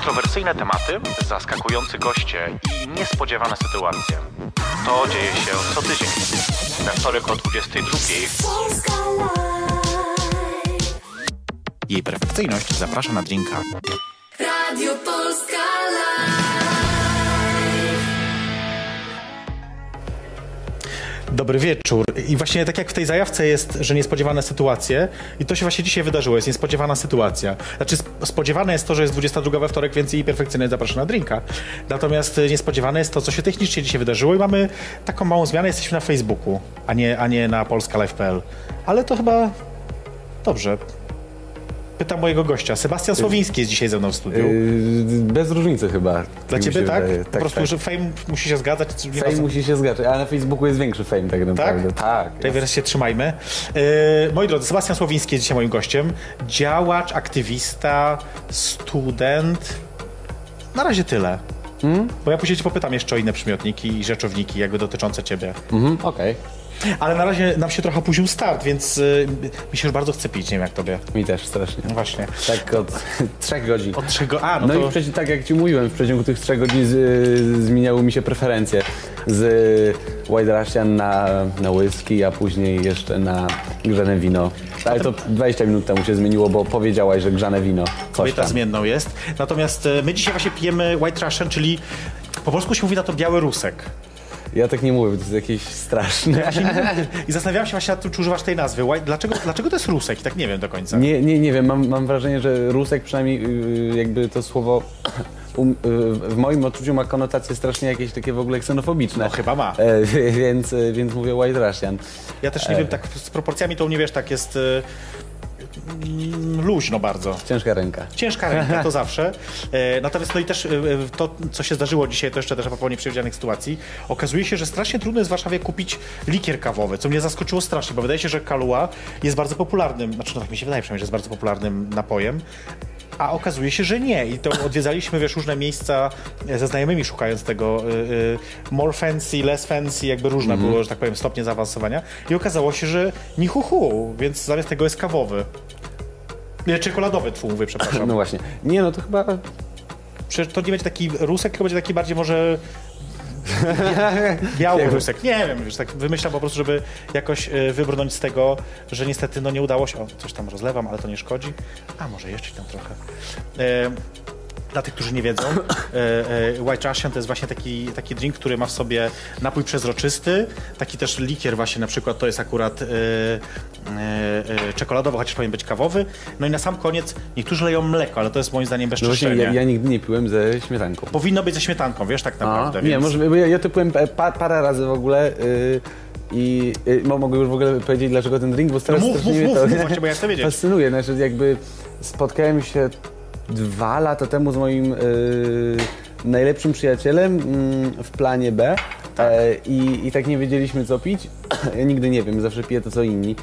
Kontrowersyjne tematy, zaskakujący goście i niespodziewane sytuacje. To dzieje się co tydzień. We wtorek o 22. Polska Live. Jej perfekcyjność zaprasza na drinka. Radio Polska Live. Dobry wieczór. I właśnie tak jak w tej zajawce jest, że niespodziewane sytuacje, i to się właśnie dzisiaj wydarzyło, jest niespodziewana sytuacja. Znaczy sp- spodziewane jest to, że jest 22 we wtorek, więc jej perfekcyjnie zaprasza na drinka. Natomiast y, niespodziewane jest to, co się technicznie dzisiaj wydarzyło i mamy taką małą zmianę, jesteśmy na Facebooku, a nie, a nie na polskalive.pl. Ale to chyba dobrze. Pytam mojego gościa. Sebastian Słowiński jest dzisiaj ze mną w studiu. Yy, bez różnicy chyba. Dla Tak ciebie tak? wydaje. Po prostu, że fame musi się zgadzać. Fame co- musi się zgadzać, a na Facebooku jest większy fame tak naprawdę. Tak. Tej wersji się trzymajmy. E, moi drodzy, Sebastian Słowiński jest dzisiaj moim gościem. Działacz, aktywista, student. Na razie tyle. Hmm? Bo ja później cię popytam jeszcze o inne przymiotniki i rzeczowniki jakby dotyczące ciebie. Mhm, Okej. Ale na razie nam się trochę opóźnił start, więc y, mi się już bardzo chce pić, nie wiem jak tobie. Mi też strasznie. No właśnie. Tak od trzech godzin. Od czego? A, no, No to... i przecież tak jak ci mówiłem, w przeciągu tych trzech godzin z, zmieniały mi się preferencje. Z White Russian na, na whisky, a później jeszcze na grzane wino. Ale to 20 minut temu się zmieniło, bo powiedziałaś, że grzane wino. Coś Kobieta tam. zmienną jest. Natomiast e, my dzisiaj właśnie pijemy White Russian, czyli po polsku się mówi na to biały rusek. Ja tak nie mówię, to jest jakieś straszne. I zastanawiałem się właśnie nad tym, czy używasz tej nazwy. Dlaczego, dlaczego to jest rusek? I tak nie wiem do końca. Nie, nie, nie wiem, mam, mam wrażenie, że Rusek przynajmniej yy, jakby to słowo um, yy, w moim odczuciu ma konotacje strasznie jakieś takie w ogóle ksenofobiczne. No chyba ma. E, więc, e, więc mówię White Russian. Ja też nie wiem, tak z proporcjami to u mnie wiesz, tak jest y, luźno bardzo. Ciężka ręka. Ciężka ręka, to zawsze. E, natomiast no i też y, y, to, co się zdarzyło dzisiaj, to jeszcze też a propos nieprzewidzianych sytuacji, okazuje się, że strasznie trudno jest w Warszawie kupić likier kawowy, co mnie zaskoczyło strasznie, bo wydaje się, że Kahlua jest bardzo popularnym, znaczy no tak mi się wydaje przynajmniej, że jest bardzo popularnym napojem, a okazuje się, że nie. I to odwiedzaliśmy, wiesz, różne miejsca e, ze znajomymi szukając tego y, more fancy, less fancy, jakby różne było, że tak powiem, stopnie zaawansowania. I okazało się, że ni hu, hu więc zamiast tego jest kawowy. Nie, Czekoladowy, tfu, mówię, przepraszam. No właśnie. Nie no, to chyba... Przecież to nie będzie taki rusek, tylko będzie taki bardziej może biały rusek. Nie wiem, już tak wymyślam po prostu, żeby jakoś e, wybrnąć z tego, że niestety no nie udało się. O, coś tam rozlewam, ale to nie szkodzi. A może jeszcze tam trochę. E, dla tych, którzy nie wiedzą, e, e, White Russian to jest właśnie taki, taki drink, który ma w sobie napój przezroczysty, taki też likier właśnie na przykład to jest akurat e, czekoladowy, chociaż powinien być kawowy. No i na sam koniec niektórzy leją mleko, ale to jest moim zdaniem No właśnie, bezczeszczenie. ja, ja nigdy nie piłem ze śmietanką. Powinno być ze śmietanką, wiesz, tak A, naprawdę. nie, więc... może, bo ja, ja to piłem pa, parę razy w ogóle yy, i mo- mogę już w ogóle powiedzieć, dlaczego ten drink, bo teraz No mów, mów, mów, to mów, właśnie, bo ja chcę wiedzieć. fascynuje. Znaczy jakby spotkałem się dwa lata temu z moim yy, najlepszym przyjacielem mm, w planie B e, i, i tak nie wiedzieliśmy co pić. ja nigdy nie wiem, zawsze piję to co inni.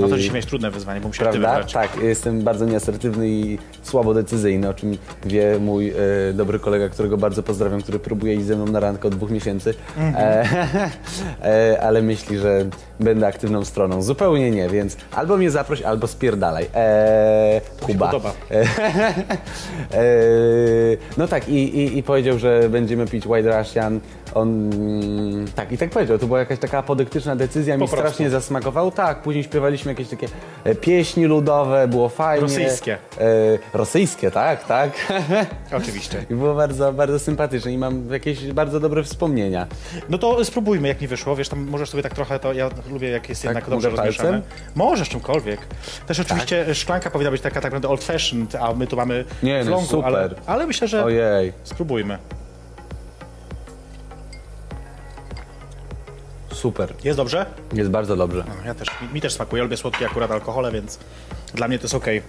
No to dzisiaj miałeś trudne wyzwanie, bo musiałeś ty Prawda? wybrać. Tak, jestem bardzo nieasertywny i słabo decyzyjny, o czym wie mój e, dobry kolega, którego bardzo pozdrawiam, który próbuje iść ze mną na randkę od dwóch miesięcy, e, e, ale myśli, że będę aktywną stroną. Zupełnie nie, więc albo mnie zaproś, albo spierdalaj. E, Kuba. podoba. E, e, no tak, i, i, i powiedział, że będziemy pić White Russian. On, mm, tak, i tak powiedział, to była jakaś taka apodyktyczna decyzja, mi prostu. strasznie zasmakował. Tak, później śpiewaliśmy jakieś takie e, pieśni ludowe, było fajnie. Rosyjskie. E, rosyjskie, tak, tak. Oczywiście. I było bardzo, bardzo sympatycznie i mam jakieś bardzo dobre wspomnienia. No to spróbujmy, jak nie wyszło. Wiesz, tam możesz sobie tak trochę, to ja lubię, jak jest jednak dobrze rozmieszane. Możesz czymkolwiek. Też oczywiście szklanka powinna być taka tak naprawdę old fashioned, a my tu mamy Nie, no, longu, super. Ale, ale myślę, że Ojej, spróbujmy. Super. Jest dobrze? Jest bardzo dobrze. No, ja też, mi, mi też smakuje, lubię słodkie akurat alkohole, więc dla mnie to jest okej.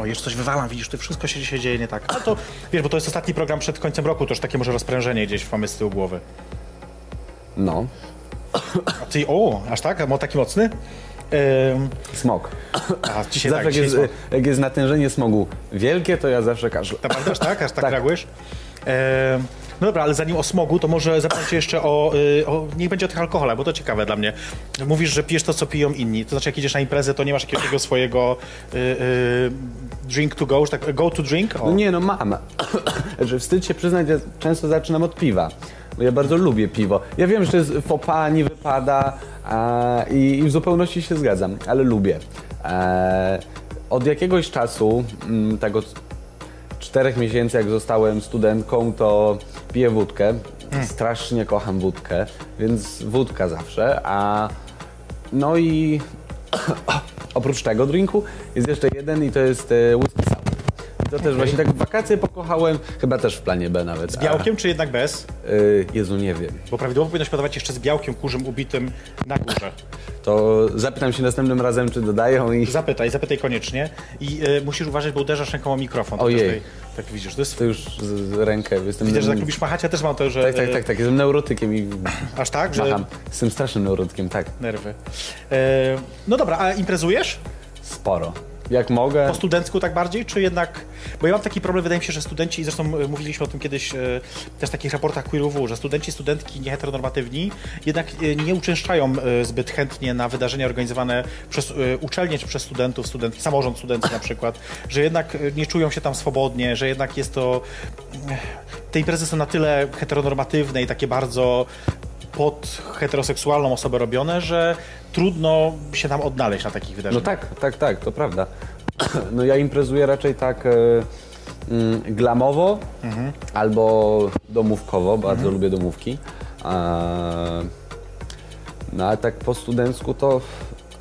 O, jeszcze coś wywalam, widzisz, to wszystko się dzisiaj dzieje nie tak. Ale to, wiesz, bo to jest ostatni program przed końcem roku, to już takie może rozprężenie gdzieś mamy z tyłu głowy. No, A ty, o, aż tak? Mo taki mocny? Ym, smog. a dzisiaj Zawsze tak, jak, dzisiaj jest, smok. jak jest natężenie smogu wielkie, to ja zawsze każę. Naprawdę aż tak? Aż tak, Tak. reagujesz? Ym, No dobra, ale zanim o smogu, to może zapytam cię jeszcze o, y, o... Niech będzie o tych alkoholach, bo to ciekawe dla mnie. Mówisz, że pijesz to, co piją inni. To znaczy, jak idziesz na imprezę, to nie masz jakiegoś swojego y, y, drink to go, że tak, go to drink? O. No nie, no mam. że wstyd się przyznać, ja często zaczynam od piwa. Bo ja bardzo lubię piwo. Ja wiem, że to jest fopa, nie wypada a, i, i w zupełności się zgadzam, ale lubię. E, od jakiegoś czasu, mm, tak od czterech miesięcy, jak zostałem studentką, to piję wódkę. Strasznie kocham wódkę, więc wódka zawsze. A no i oprócz tego drinku jest jeszcze jeden i to jest e, whisky sour. I to też właśnie tak w wakacje pokochałem, chyba też w planie B nawet. Z białkiem, czy jednak bez? Y, Jezu, nie wiem. Bo prawidłowo powinnoś podawać jeszcze z białkiem kurzym ubitym na górze. To zapytam się następnym razem, czy dodają i Zapytaj, zapytaj koniecznie. I y, musisz uważać, bo uderzasz ręką o mikrofon. To Ojej. tutaj- Tak widzisz, to jest... to już z, z rękę. Jestem Widzę, że tak lubisz machać, ja też mam to, że... Tak, tak, tak, tak. Jestem neurotykiem i Aż tak, że... macham. Jestem strasznym neurotykiem, tak. Nerwy. E, no dobra, a imprezujesz? Sporo. Jak mogę. Po studencku tak bardziej, czy jednak... Bo ja mam taki problem, wydaje mi się, że studenci, i zresztą e, mówiliśmy o tym kiedyś e, też w takich raportach queerów, że studenci, studentki nieheteronormatywni jednak e, nie uczęszczają zbyt chętnie na wydarzenia organizowane przez uczelnie czy przez studentów, studentki, samorząd studencki na przykład, że jednak nie czują się tam swobodnie, że jednak jest to... Te imprezy są na tyle heteronormatywne i takie bardzo pod heteroseksualną osobę robione, że trudno się tam odnaleźć na takich No wydarzeniach. tak, tak, tak, to prawda. No ja imprezuję raczej tak e, mm, glamowo albo domówkowo, bardzo lubię domówki. No ale tak po studencku to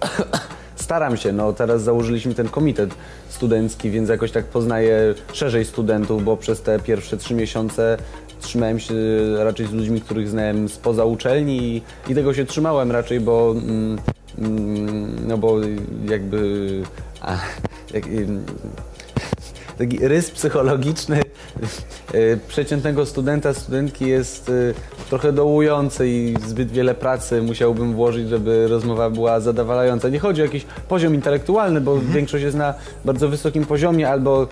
staram się, no teraz założyliśmy ten komitet studencki, więc jakoś tak poznaję szerzej studentów, bo przez te pierwsze trzy miesiące trzymałem się raczej z ludźmi, których znałem spoza uczelni i, i tego się trzymałem raczej, bo mm, mm, no bo jakby a, jak, ym, taki rys psychologiczny y, przeciętnego studenta, studentki jest y, trochę dołujący i zbyt wiele pracy musiałbym włożyć, żeby rozmowa była zadowalająca. Nie chodzi o jakiś poziom intelektualny, bo większość jest na bardzo wysokim poziomie albo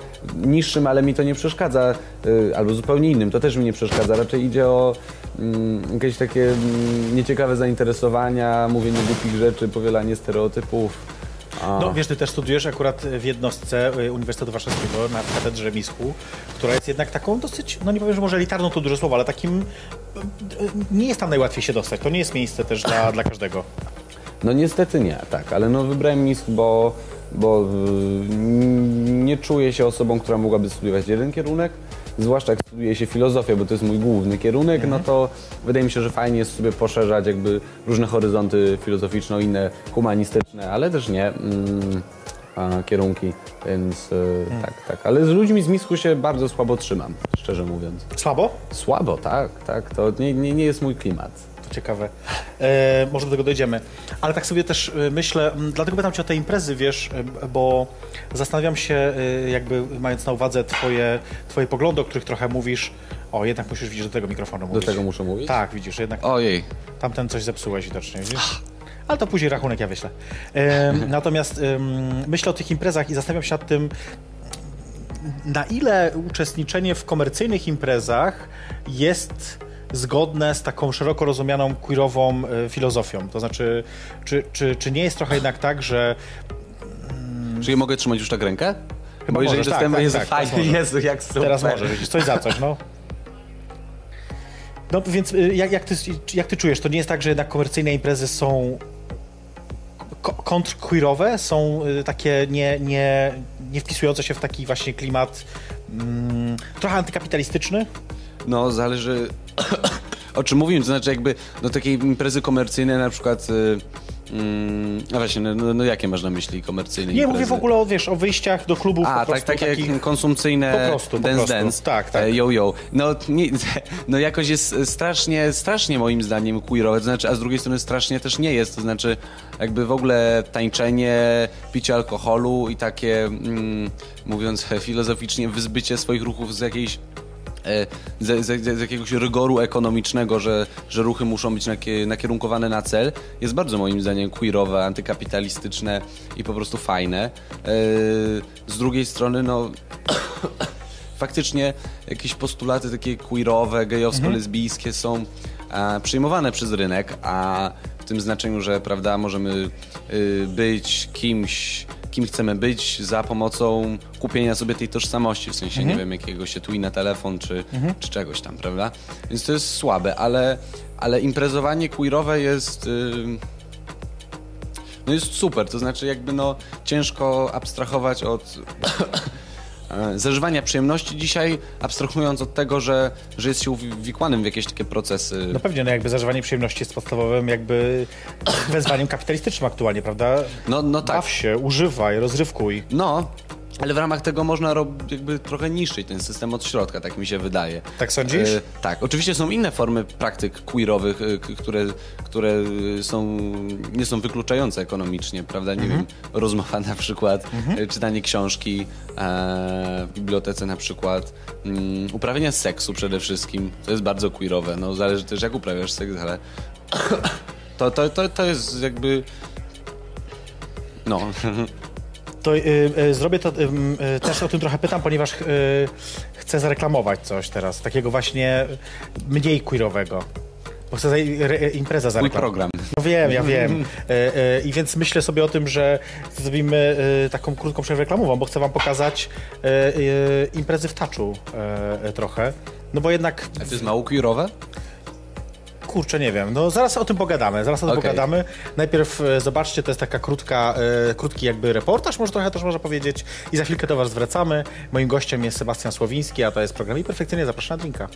niższym, ale mi to nie przeszkadza, y, albo zupełnie innym, to też mi nie przeszkadza. Raczej idzie o mm, jakieś takie mm, nieciekawe zainteresowania, mówienie głupich rzeczy, powielanie stereotypów. A- No wiesz, ty też studiujesz akurat w jednostce y, Uniwersytetu Warszawskiego na katedrze Mischu, która jest jednak taką dosyć, no nie powiem, że może elitarną to duże słowo, ale takim, y, nie jest tam najłatwiej się dostać. To nie jest miejsce też dla, dla każdego. No niestety nie, tak, ale no wybrałem MISK, bo, bo y, nie czuję się osobą, która mogłaby studiować jeden kierunek, zwłaszcza jak studiuje się filozofię, bo to jest mój główny kierunek, no to wydaje mi się, że fajnie jest sobie poszerzać jakby różne horyzonty filozoficzne, inne humanistyczne, ale też nie mm, kierunki, więc y, tak, tak. Ale z ludźmi z MISK-u się bardzo słabo trzymam, szczerze mówiąc. Słabo? Słabo, tak, tak, to nie, nie, nie jest mój klimat. Ciekawe. E, może do tego dojdziemy. Ale tak sobie też y, myślę, dlatego pytam cię o te imprezy, wiesz, y, bo zastanawiam się, y, jakby mając na uwadze twoje, twoje poglądy, o których trochę mówisz, o, jednak musisz widzieć do tego mikrofonu Do mówić. tego muszę mówić? Tak, widzisz, jednak Ojej. Tamten coś zepsułeś widocznie, widzisz? Ale to później rachunek ja wyślę. Natomiast myślę o tych imprezach i zastanawiam się nad tym, na ile uczestniczenie w komercyjnych imprezach jest zgodne z taką szeroko rozumianą queerową e, filozofią. To znaczy, czy, czy, czy nie jest trochę jednak tak, że Czy ja mogę trzymać już tak rękę? Chyba Bo jeżeli możesz, tak, tak, Jezu, tak, teraz fajnie, możesz. Jezu, jak super. teraz możesz, coś za coś, no. No więc y, jak, jak, ty, jak ty czujesz, to nie jest tak, że jednak komercyjne imprezy są ko- kontrqueerowe, są y, takie nie, nie, nie wpisujące się w taki właśnie klimat mm, trochę antykapitalistyczny? No, zależy o czym mówimy, to znaczy jakby no takiej imprezy komercyjne na przykład y, mm, no właśnie, no, no, jakie masz na myśli komercyjne Nie, imprezy? mówię w ogóle o, wiesz, o wyjściach do klubów A, po tak, prostu takie takich... konsumcyjne Po prostu, po dance prostu. dance. Tak, tak. E, Yo, yo. No, nie, no jakoś jest strasznie, strasznie moim zdaniem queerowe, to znaczy, a z drugiej strony strasznie też nie jest, to znaczy jakby w ogóle tańczenie, picie alkoholu i takie, mm, mówiąc filozoficznie, wyzbycie swoich ruchów z jakiejś z, z, z jakiegoś rygoru ekonomicznego, że, że ruchy muszą być nakie, nakierunkowane na cel, jest bardzo moim zdaniem queerowe, antykapitalistyczne i po prostu fajne. E, Z drugiej strony, no faktycznie jakieś postulaty takie queerowe, gejowsko-lesbijskie są e, przyjmowane przez rynek, a tym znaczeniu, że prawda, możemy y, być kimś, kim chcemy być za pomocą kupienia sobie tej tożsamości, w sensie, nie wiem, jakiegoś etui na telefon czy, czy czegoś tam, prawda? Więc to jest słabe, ale, ale imprezowanie queerowe jest... Y, no jest super, to znaczy jakby no ciężko abstrahować od zażywania przyjemności dzisiaj, abstrahując od tego, że, że jest się uwikłanym w jakieś takie procesy. No pewnie, no jakby zażywanie przyjemności jest podstawowym jakby wezwaniem kapitalistycznym aktualnie, prawda? No, no tak. Baw się, używaj, rozrywkuj. No, ale w ramach tego można rob, jakby trochę niszczyć ten system od środka, tak mi się wydaje. Tak sądzisz? E, tak. Oczywiście są inne formy praktyk queerowych, e, które, które są, nie są wykluczające ekonomicznie, prawda? Nie wiem, rozmowa na przykład, e, czytanie książki e, w bibliotece na przykład, mm, uprawianie seksu przede wszystkim, to jest bardzo queerowe, no zależy też jak uprawiasz seks, ale to, to, to, to jest jakby... No, To y, y, zrobię to, y, y, też o tym trochę pytam, ponieważ chcę zareklamować coś teraz, takiego właśnie mniej queerowego. Bo chcę za, re, imprezę mój zareklamować. program. No wiem, ja wiem. I więc myślę sobie o tym, że zrobimy taką krótką przerwę reklamową, bo chcę wam pokazać imprezy w taczu trochę. No bo jednak, A to jest mało queerowe? Kurczę, nie wiem, no zaraz o tym pogadamy, zaraz o tym Okej. pogadamy. Najpierw e, zobaczcie, to jest taka krótka, e, krótki jakby reportaż, może trochę też można powiedzieć. I za chwilkę do was zwracamy. Moim gościem jest Sebastian Słowiński, a to jest program i perfekcyjnie zapraszam na drinka.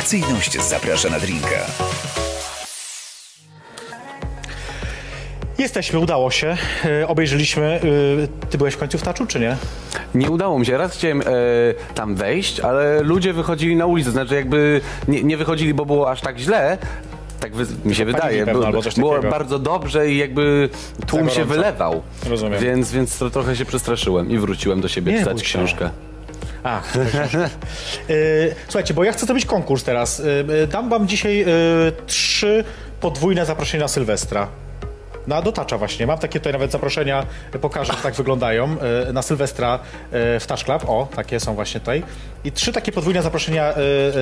Jej perfekcyjność zaprasza na drinka. Jesteśmy, udało się. E, obejrzeliśmy. E, ty byłeś w końcu w taczu, czy nie? Nie udało mi się. Raz chciałem e, tam wejść, ale ludzie wychodzili na ulicę. Znaczy jakby nie, nie wychodzili, bo było aż tak źle. Tak wy, mi się wydaje. pewno, Było, było bardzo dobrze i jakby tłum się wylewał. Rozumiem. Więc, więc to, trochę się przestraszyłem i wróciłem do siebie Nie czytać książkę. A, e, słuchajcie, bo ja chcę zrobić konkurs teraz. E, e, dam wam dzisiaj trzy podwójne zaproszenia na Sylwestra. na dotacza właśnie. Mam takie tutaj nawet zaproszenia, pokażę, jak tak wyglądają, na Sylwestra w Touch Club. O, takie są właśnie tutaj. I trzy takie podwójne zaproszenia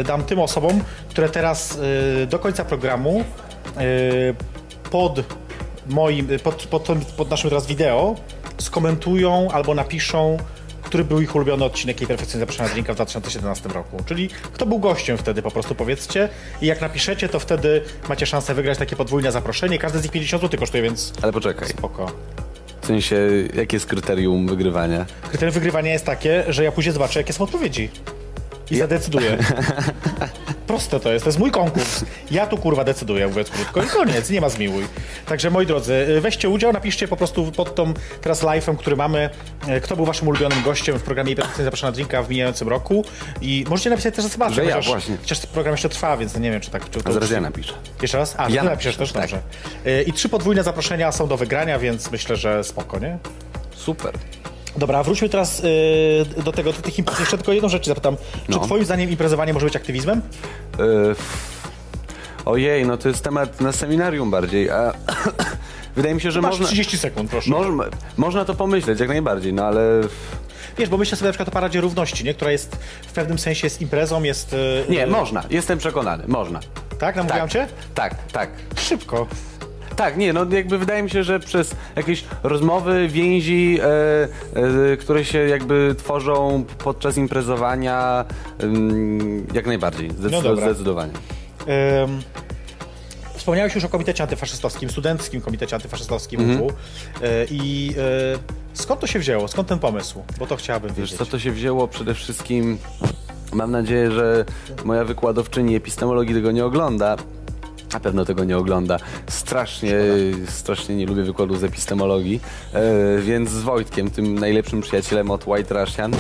dam tym osobom, które teraz do końca programu pod moim, pod, pod, pod naszym teraz wideo skomentują albo napiszą, który był ich ulubiony odcinek jej perfekcyjnie zaproszenia drinka w 2017 roku. Czyli kto był gościem wtedy, po prostu powiedzcie. I jak napiszecie, to wtedy macie szansę wygrać takie podwójne zaproszenie. Każde z nich 50 zł kosztuje, więc Ale poczekaj, spoko. w sensie, jakie jest kryterium wygrywania? Kryterium wygrywania jest takie, że ja później zobaczę, jakie są odpowiedzi. I zadecyduję. Proste to jest, to jest mój konkurs. Ja tu kurwa decyduję, mówiąc krótko i koniec, nie ma zmiłuj. Także moi drodzy, y, weźcie udział, napiszcie po prostu pod tą teraz live'em, który mamy, y, kto był waszym ulubionym gościem w programie Perfekcyjnie Zapraszana Drinka w mijającym roku i możecie napisać też SMS, Że ja, chociaż, właśnie. chociaż program jeszcze trwa, więc nie wiem, czy tak... Czy A zaraz ja napiszę. Jeszcze raz? A, Ja ja napiszesz też, napiszę, dobrze. Y, I trzy podwójne zaproszenia są do wygrania, więc myślę, że spoko, nie? Super. Dobra, wróćmy teraz y, do tego, do tych imprez. Jeszcze tylko jedną rzecz zapytam. Czy No. twoim zdaniem imprezowanie może być aktywizmem? E, Ojej, no to jest temat na seminarium bardziej, a wydaje mi się, że Masz można... 30 sekund, proszę. Moż, można to pomyśleć, jak najbardziej, no ale Wiesz, bo myślę sobie na przykład o Paradzie Równości, nie? która jest w pewnym sensie jest imprezą, jest... y, nie, y, można, jestem przekonany, można. Tak, namówiłam Tak, cię? tak, tak. Szybko. Tak, nie, no jakby wydaje mi się, że przez jakieś rozmowy, więzi, e, e, które się jakby tworzą podczas imprezowania, jak najbardziej, No zdecy- dobra. zdecydowanie. Ym, Wspomniałeś już o komitecie antyfaszystowskim, studenckim komitecie antyfaszystowskim. Y, I y, skąd to się wzięło? Skąd ten pomysł? Bo to chciałabym Wiesz wiedzieć. co, to się wzięło przede wszystkim, mam nadzieję, że moja wykładowczyni epistemologii tego nie ogląda, na pewno tego nie ogląda. Strasznie, strasznie nie lubię wykładów z epistemologii, e, więc z Wojtkiem, tym najlepszym przyjacielem od White Russian,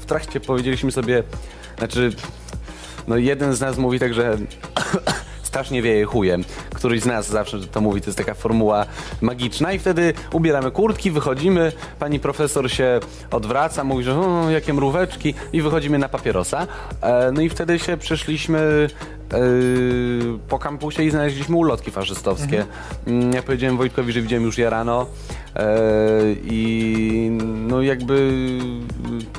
w trakcie powiedzieliśmy sobie, znaczy, no jeden z nas mówi tak, że strasznie wieje chujem. Któryś z nas zawsze to mówi, to jest taka formuła magiczna i wtedy ubieramy kurtki, wychodzimy, pani profesor się odwraca, mówi, że o, jakie mróweczki i wychodzimy na papierosa. E, no i wtedy się przeszliśmy e, po kampusie i znaleźliśmy ulotki faszystowskie. Mm, Ja powiedziałem Wojtkowi, że widziałem już je rano e, i no jakby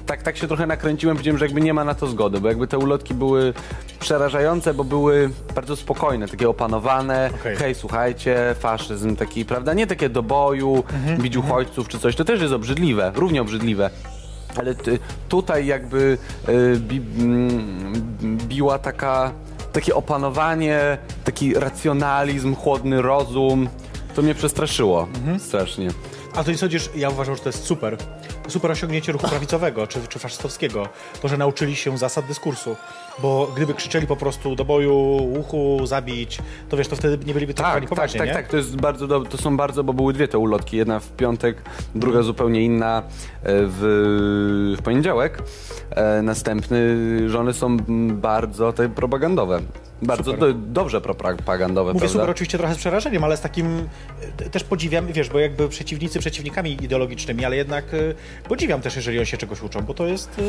tak, tak się trochę nakręciłem, powiedziałem, że jakby nie ma na to zgody, bo jakby te ulotki były przerażające, bo były bardzo spokojne, takie opanowane. Okej. Hej, słuchajcie, faszyzm taki, prawda? Nie takie do boju, bić uchodźców czy coś. To też jest obrzydliwe, równie obrzydliwe. Ale tutaj jakby y, bi, mm, biła taka, takie opanowanie, taki racjonalizm, chłodny rozum. To mnie przestraszyło strasznie. A to nie sądzisz, ja uważam, że to jest super. Super osiągnięcie ruchu prawicowego czy, czy faszystowskiego. To, że nauczyli się zasad dyskursu. Bo gdyby krzyczeli po prostu do boju, uchu, zabić, to wiesz, to wtedy nie byliby traktowani Tak, tak, poważnie, tak, nie? tak, to jest bardzo dobre, to są bardzo, bo były dwie te ulotki, jedna w piątek, druga zupełnie inna e, w, w poniedziałek. E, następny, że one są bardzo te propagandowe. Bardzo do, dobrze propagandowe, Mówię prawda? super oczywiście trochę z przerażeniem, ale z takim e, też podziwiam, wiesz, bo jakby przeciwnicy przeciwnikami ideologicznymi, ale jednak e, podziwiam też, jeżeli oni się czegoś uczą, bo to jest... e,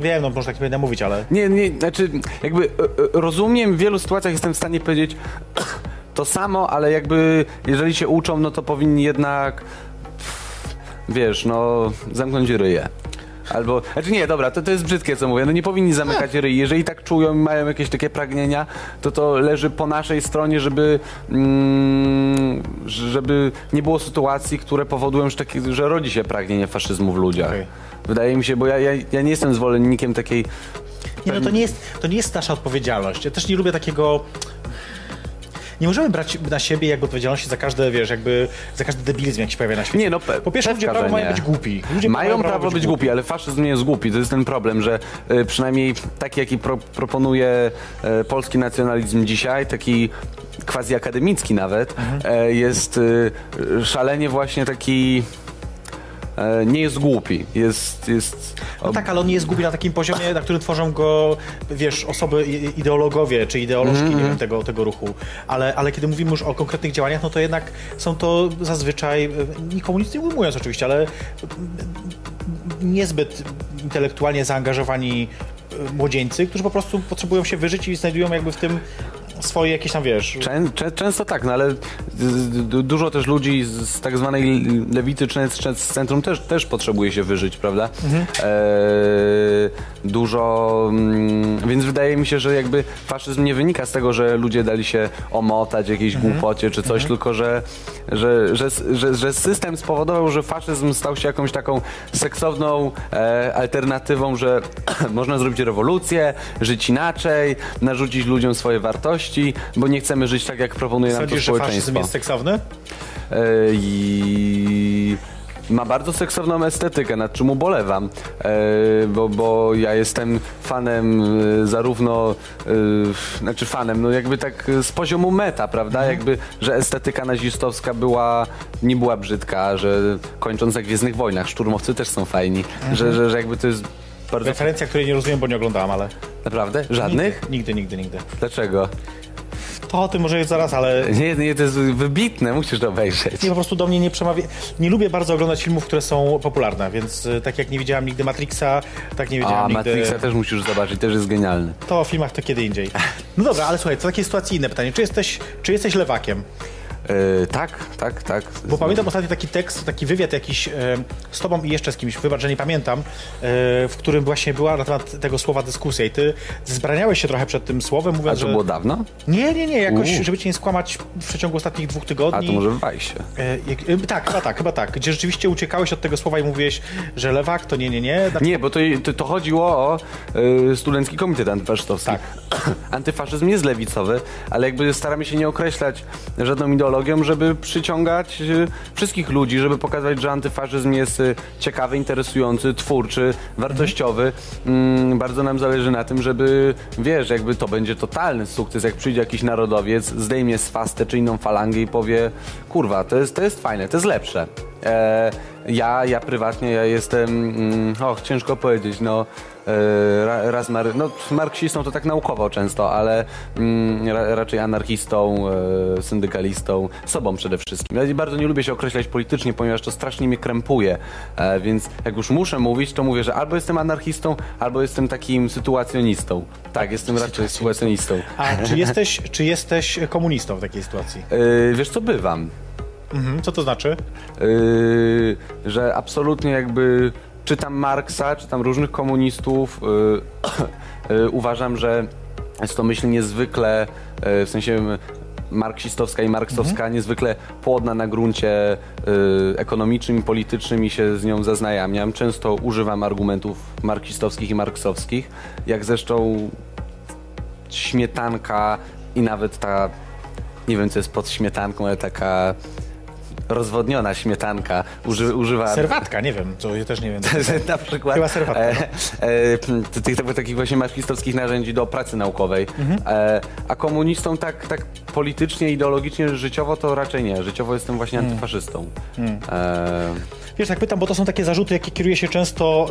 Wiem, no może tak nie będę mówić, ale... Nie, nie, znaczy jakby rozumiem, w wielu sytuacjach jestem w stanie powiedzieć to samo, ale jakby jeżeli się uczą, no to powinni jednak wiesz, no zamknąć ryje. Albo, znaczy nie, dobra, to, to jest brzydkie co mówię, no nie powinni zamykać ryj. Jeżeli tak czują i mają jakieś takie pragnienia, to to leży po naszej stronie, żeby mm, żeby nie było sytuacji, które powodują, że, taki, że rodzi się pragnienie faszyzmu w ludziach. Okej. Wydaje mi się, bo ja, ja, ja nie jestem zwolennikiem takiej Nie, no to nie jest, to nie jest nasza odpowiedzialność. Ja też nie lubię takiego... Nie możemy brać na siebie jakby odpowiedzialności za każde, wiesz, jakby za każdy debilizm, jak się pojawia na świecie. Nie, no pe- Po pierwsze, ludzie prawo mają być głupi. Ludzie Mają prawo być głupi, ale faszyzm nie jest głupi. To jest ten problem, że y, przynajmniej taki, jaki pro, proponuje y, polski nacjonalizm dzisiaj, taki quasi akademicki nawet, Mhm. y, jest szalenie właśnie taki... y, Nie jest głupi, jest... jest No tak, ale on nie jest głupi na takim poziomie, na którym tworzą go, wiesz, osoby, ideologowie czy ideolożki, nie wiem, tego, tego ruchu. Ale, ale kiedy mówimy już o konkretnych działaniach, no to jednak są to zazwyczaj, e, nikomu nic nie ujmując oczywiście, ale niezbyt intelektualnie zaangażowani e, młodzieńcy, którzy po prostu potrzebują się wyżyć i znajdują jakby w tym swoje jakieś tam, wiesz... Czę, czę, często tak, no ale dużo też ludzi z, z tak zwanej lewicy czy z, centrum też, też potrzebuje się wyżyć, prawda? E, dużo, mm, więc wydaje mi się, że jakby faszyzm nie wynika z tego, że ludzie dali się omotać jakiejś głupocie czy coś, tylko że, że, że, że, że system spowodował, że faszyzm stał się jakąś taką seksowną e, alternatywą, że można zrobić rewolucję, żyć inaczej, narzucić ludziom swoje wartości, bo nie chcemy żyć tak, jak proponuje nam to Sądzisz, że faszyzm społeczeństwo. jest seksowny? E, I ma bardzo seksowną estetykę, nad czym ubolewam, e, bo, bo ja jestem fanem e, zarówno, e, znaczy fanem, no jakby tak z poziomu meta, prawda, jakby, że estetyka nazistowska była, nie była brzydka, że kończąc na Gwiezdnych Wojnach, szturmowcy też są fajni, że, że, że jakby to jest bardzo... Referencja, której nie rozumiem, bo nie oglądałam, ale... Naprawdę? Żadnych? Nigdy, nigdy, nigdy. Dlaczego? Tym może jest zaraz, ale... Nie, nie, to jest wybitne, musisz to obejrzeć. Nie, po prostu do mnie nie przemawia. Nie lubię bardzo oglądać filmów, które są popularne, więc y, tak jak nie widziałam nigdy Matrixa, tak nie A, widziałam nigdy. Matrixa też musisz zobaczyć, też jest genialny. To o filmach to kiedy indziej. No dobra, ale słuchaj, to takie sytuacyjne pytanie. Czy jesteś, czy jesteś lewakiem? E, tak, tak, tak. Bo pamiętam ostatnio taki tekst, taki wywiad jakiś e, z tobą i jeszcze z kimś, wybacz, że nie pamiętam, e, w którym właśnie była na temat tego słowa dyskusja i ty zbraniałeś się trochę przed tym słowem, A mówiąc, to że... było dawno? Nie, nie, nie, jakoś, żeby cię nie skłamać w przeciągu ostatnich dwóch A tygodni. to może w Wajsie. E, e, tak, chyba tak, chyba tak. Gdzie rzeczywiście uciekałeś od tego słowa i mówiłeś, że lewak to nie, nie, nie. Znaczy, Nie, bo to, to, to chodziło o y, Studencki Komitet Antyfaszystowski. Tak. Antyfaszyzm jest lewicowy, ale jakby staramy się nie określać żadną ideologią, żeby przyciągać y, wszystkich ludzi, żeby pokazać, że antyfaszyzm jest y, ciekawy, interesujący, twórczy, wartościowy. Mm, bardzo nam zależy na tym, żeby, wiesz, jakby to będzie totalny sukces, jak przyjdzie jakiś narodowiec, zdejmie swastę czy inną falangę i powie, kurwa, to jest, to jest fajne, to jest lepsze. E, ja, ja prywatnie, ja jestem, mm, och, ciężko powiedzieć, no, raz mar, no, marksistą to tak naukowo często, ale mm, ra, raczej anarchistą, e, syndykalistą, sobą przede wszystkim. Ja bardzo nie lubię się określać politycznie, ponieważ to strasznie mnie krępuje, e, więc jak już muszę mówić, to mówię, że albo jestem anarchistą, albo jestem takim sytuacjonistą. Tak, jestem raczej sytuacjonistą. A czy jesteś, czy jesteś komunistą w takiej sytuacji? E, wiesz co, bywam. Mhm, co to znaczy? Że absolutnie jakby czytam Marksa, czytam różnych komunistów, yy, yy, uważam, że jest to myśl niezwykle, yy, w sensie marksistowska i marksowska, niezwykle płodna na gruncie yy, ekonomicznym i politycznym i się z nią zaznajamiam. Często używam argumentów marksistowskich i marksowskich, jak zresztą śmietanka i nawet ta, nie wiem co jest pod śmietanką, ale taka rozwodniona śmietanka uży, używa... Serwatka, nie wiem, co ja też nie wiem. na przykład Chyba serwatka, e, e, t- tych, tych takich właśnie marksistowskich narzędzi do pracy naukowej. Mhm. E, a komunistom tak, tak politycznie, ideologicznie, życiowo to raczej nie. Życiowo jestem właśnie Mm. antyfaszystą. E, Wiesz, tak pytam, bo to są takie zarzuty, jakie kieruje się często,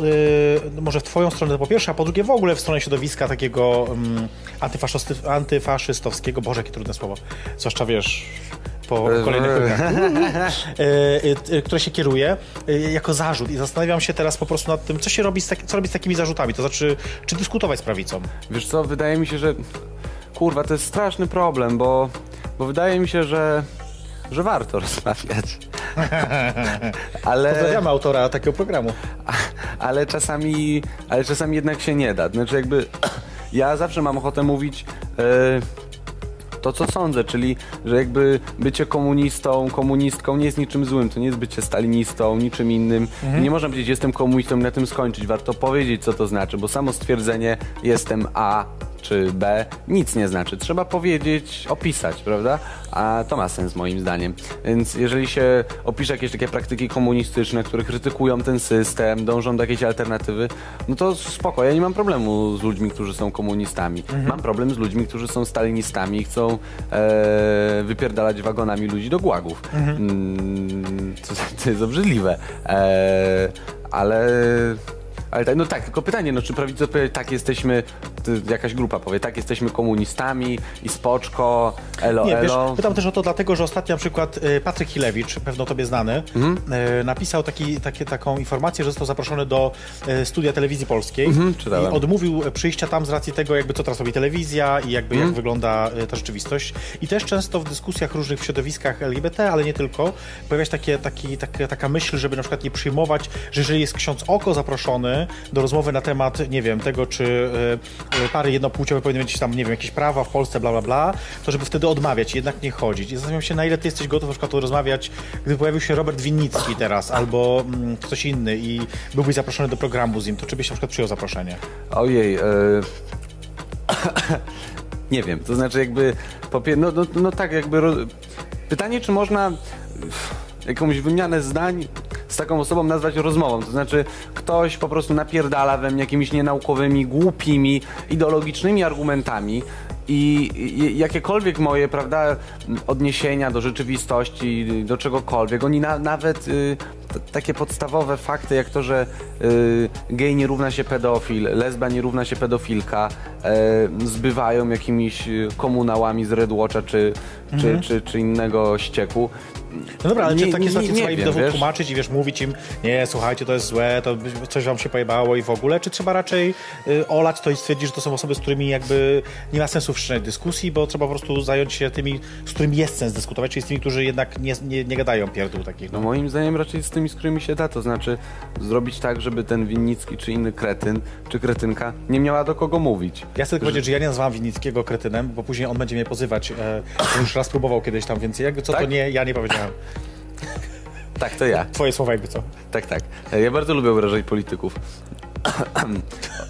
yy, może w twoją stronę po pierwsze, a po drugie w ogóle w stronę środowiska takiego um, antyfaszysty, antyfaszystowskiego, boże, jakie trudne słowo, zwłaszcza wiesz, po E, kolejnych yy, yy, yy, które się kieruje yy, jako zarzut i zastanawiam się teraz po prostu nad tym, co się robi z, tak, co robić z takimi zarzutami, to znaczy, czy dyskutować z prawicą. Wiesz co, wydaje mi się, że kurwa, to jest straszny problem, bo, bo wydaje mi się, że, że warto rozmawiać. Ale, Pozdrawiamy autora takiego programu. ale, czasami, ale czasami jednak się nie da. Znaczy jakby ja zawsze mam ochotę mówić e, to, co sądzę, czyli że jakby bycie komunistą, komunistką nie jest niczym złym, to nie jest bycie stalinistą, niczym innym. Nie można powiedzieć, jestem komunistą i na tym skończyć. Warto powiedzieć, co to znaczy, bo samo stwierdzenie jestem A czy B nic nie znaczy. Trzeba powiedzieć, opisać, prawda? A to ma sens moim zdaniem. Więc jeżeli się opisze jakieś takie praktyki komunistyczne, które krytykują ten system, dążą do jakiejś alternatywy, no to spoko, ja nie mam problemu z ludźmi, którzy są komunistami. Mam problem z ludźmi, którzy są stalinistami i chcą e, wypierdalać wagonami ludzi do gułagów. Mm, to, to jest obrzydliwe. E, ale Ale tak, no tak, tylko pytanie, no czy prawica odpowie, tak jesteśmy, jakaś grupa powie, tak jesteśmy komunistami i spoczko, elo, Nie, wiesz, elo. pytam też o to dlatego, że ostatnio na przykład y, Patryk Hilewicz, pewno tobie znany, Mhm. y, napisał taki, takie, taką informację, że został zaproszony do y, studia telewizji polskiej Mhm, i odmówił przyjścia tam z racji tego, jakby co teraz robi telewizja i jakby Mhm. jak wygląda ta rzeczywistość. I też często w dyskusjach różnych w środowiskach LGBT, ale nie tylko, pojawia się takie, taki, takie, taka myśl, żeby na przykład nie przyjmować, że jeżeli jest ksiądz Oko zaproszony do rozmowy na temat, nie wiem, tego, czy y, y, pary jednopłciowe powinny mieć tam, nie wiem, jakieś prawa w Polsce, bla, bla, bla, to żeby wtedy odmawiać, jednak nie chodzić. I zastanawiam się, na ile ty jesteś gotów na przykład rozmawiać, gdyby pojawił się Robert Winnicki teraz, albo mm, ktoś inny i byłbyś zaproszony do programu z nim, to czy byś na przykład przyjął zaproszenie? Ojej, e... nie wiem, to znaczy jakby, no, no, no tak jakby, pytanie czy można jakąś wymianę zdań z taką osobą nazwać rozmową, to znaczy ktoś po prostu napierdala we mnie jakimiś nienaukowymi, głupimi, ideologicznymi argumentami i jakiekolwiek moje, prawda, odniesienia do rzeczywistości, do czegokolwiek, oni na, nawet y, takie podstawowe fakty, jak to, że y, gej nie równa się pedofil, lesba nie równa się pedofilka, y, zbywają jakimiś y, komunałami z Red Watcha czy, czy, czy, czy innego ścieku. No dobra, ale Nie- czy takie sytuacje trzeba im wiem, wiesz? tłumaczyć i wiesz, mówić im, nie, słuchajcie, to jest złe, to coś wam się pojebało i w ogóle, czy trzeba raczej y, olać to i stwierdzić, że to są osoby, z którymi jakby nie ma sensu wszczynać dyskusji, bo trzeba po prostu zająć się tymi, z którymi jest sens dyskutować, czyli z tymi, którzy jednak nie, nie, nie gadają pierdół takich. No No. moim zdaniem raczej z tymi, z którymi się da, to znaczy zrobić tak, żeby ten Winnicki czy inny kretyn, czy kretynka nie miała do kogo mówić. Ja chcę tylko powiedzieć, że ja nie nazwałam Winnickiego kretynem, bo później on będzie mnie pozywać, e, już raz próbował kiedyś tam, więc jakby co to Tak? nie, ja nie powiedziałem. Tak, to ja. Twoje słowa jakby co. Tak, tak. Ja bardzo lubię obrażać polityków.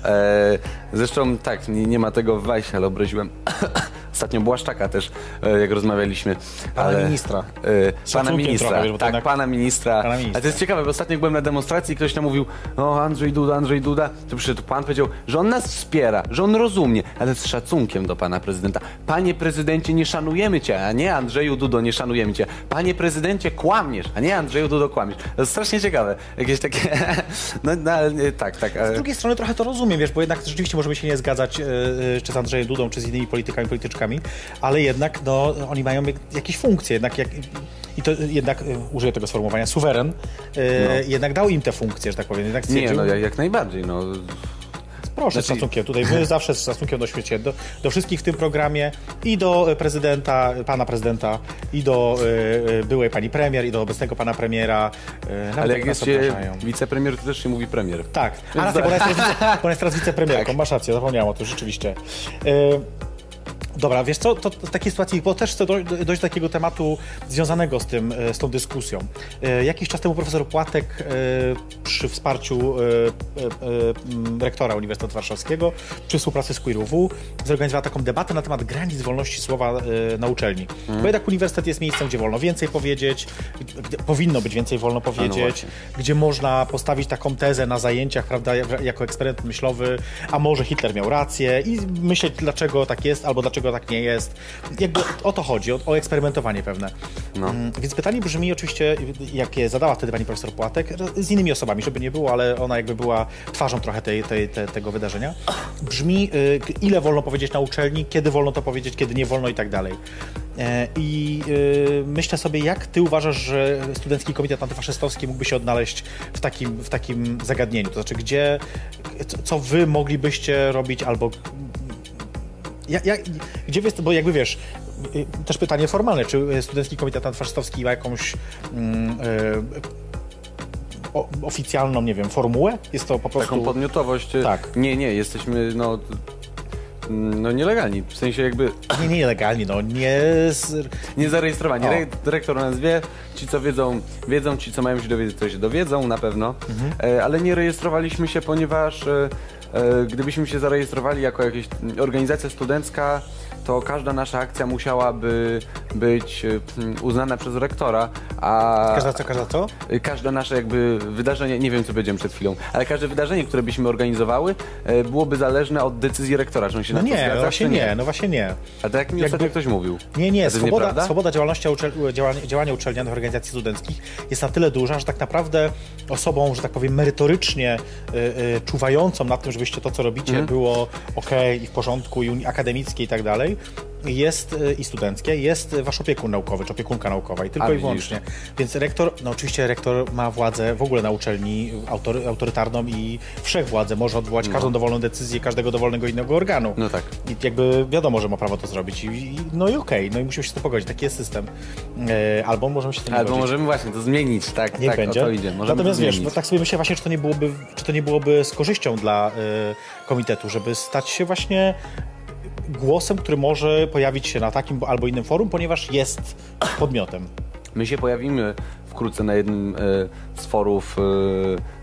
E, zresztą tak, nie, nie ma tego w Wajsie, ale obraziłem ostatnio Błaszczaka też, e, jak rozmawialiśmy. Pana ale, ministra. E, pana ministra, trochę, tak, jednak- pana ministra. Pana ministra. A to jest ciekawe, bo ostatnio byłem na demonstracji i ktoś tam mówił, o Andrzej Duda, Andrzej Duda, to przyszedł pan, powiedział, że on nas wspiera, że on rozumie, ale z szacunkiem do pana prezydenta. Panie prezydencie, nie szanujemy cię, a nie Andrzeju Dudo, nie szanujemy cię. Panie prezydencie, kłamiesz, a nie Andrzeju Dudo, kłamiesz. To jest strasznie ciekawe. Jakieś takie, no, no tak, tak. Z drugiej strony trochę to rozumiem, wiesz, bo jednak rzeczywiście możemy się nie zgadzać e, e, czy z Andrzejem Dudą, czy z innymi politykami, polityczkami, ale jednak no, oni mają jak- jakieś funkcje, jednak jak, i to jednak, e, użyję tego sformułowania, suweren, e, jednak dał im te funkcje, że tak powiem, jednak No. Nie, no jak najbardziej, no. Proszę z znaczy- szacunkiem, tutaj my zawsze z szacunkiem do świecie, do, do wszystkich w tym programie i do e, prezydenta, pana prezydenta, i do e, byłej pani premier, i do obecnego pana premiera, nawet Ale jak jest się wicepremier, to też się mówi premier. Tak, a racja, bo ona jest, teraz wicepremierką, Tak. masz rację, zapomniałam o tym, rzeczywiście. E, Dobra, wiesz co, to, w takiej sytuacji, bo też chcę doj- dojść do takiego tematu związanego z tym, e, z tą dyskusją. E, Jakiś czas temu profesor Płatek e, przy wsparciu rektora Uniwersytetu Warszawskiego przy współpracy z QueerUW zorganizowała taką debatę na temat granic wolności słowa na uczelni. Bo jednak uniwersytet jest miejscem, gdzie wolno więcej powiedzieć, gdzie powinno być więcej wolno powiedzieć, właśnie. gdzie można postawić taką tezę na zajęciach, prawda, jak- jako eksperyment myślowy, a może Hitler miał rację i myśleć, dlaczego tak jest, albo dlaczego tak nie jest. Jakby o to chodzi, o, o eksperymentowanie pewne. Mm, Więc pytanie brzmi oczywiście, jakie zadała wtedy pani profesor Płatek, z innymi osobami, żeby nie było, ale ona jakby była twarzą trochę tej, tej, tej, tego wydarzenia. Brzmi, y, ile wolno powiedzieć na uczelni, kiedy wolno to powiedzieć, kiedy nie wolno i tak dalej. E, I y, myślę sobie, jak ty uważasz, że Studencki Komitet Antyfaszystowski mógłby się odnaleźć w takim, w takim zagadnieniu? To znaczy, gdzie, co wy moglibyście robić albo ja, ja, gdzie wy, bo jakby wiesz, y, też pytanie formalne, czy Studencki Komitet Antyfaszystowski ma jakąś mm, y, o, oficjalną, nie wiem, formułę? Jest to po prostu... Taką podmiotowość. Tak. Nie, nie, jesteśmy, no. No nielegalni, w sensie jakby Nie, nie nielegalnie, no nie... Z... niezarejestrowani. O. Re- Dyrektor nas wie, ci co wiedzą, wiedzą, ci co mają się dowiedzieć, to się dowiedzą na pewno, Mhm. e, ale nie rejestrowaliśmy się, ponieważ e, gdybyśmy się zarejestrowali jako jakaś organizacja studencka, to każda nasza akcja musiałaby być e, uznana przez rektora, a Każda co, każda co? każde nasze jakby wydarzenie, nie wiem co powiedziałem przed chwilą, ale każde wydarzenie, które byśmy organizowały, e, byłoby zależne od decyzji rektora, czy on się No na to nie, zgadza, no właśnie czy nie, no właśnie nie. A tak jak mi Jakby- ktoś mówił. Nie, nie, to swoboda, swoboda działalności, uczel- działania, uczelnianych organizacji studenckich jest na tyle duża, że tak naprawdę osobą, że tak powiem, merytorycznie y, y, czuwającą nad tym, żebyście to, co robicie, Mhm. było ok i w porządku, i akademickie i tak dalej, jest y, i studenckie, jest wasz opiekun naukowy, czy opiekunka naukowa i tylko A, i wyłącznie. Więc rektor, no oczywiście rektor ma władzę w ogóle na uczelni autory, autorytarną i wszechwładzę, może odwołać każdą dowolną decyzję każdego dowolnego innego organu. No tak. I jakby wiadomo, że ma prawo to zrobić. I, i, no i okej, no i musimy się z tym pogodzić. Taki jest system. E, albo możemy się z tym nie Albo możemy właśnie to zmienić, tak, Niech tak, będzie. o to idzie. Możemy Natomiast to wiesz, no tak sobie myślę właśnie, czy to nie byłoby, czy to nie byłoby z korzyścią dla y, komitetu, żeby stać się właśnie głosem, który może pojawić się na takim albo innym forum, ponieważ jest podmiotem. My się pojawimy wkrótce na jednym e, z forów e,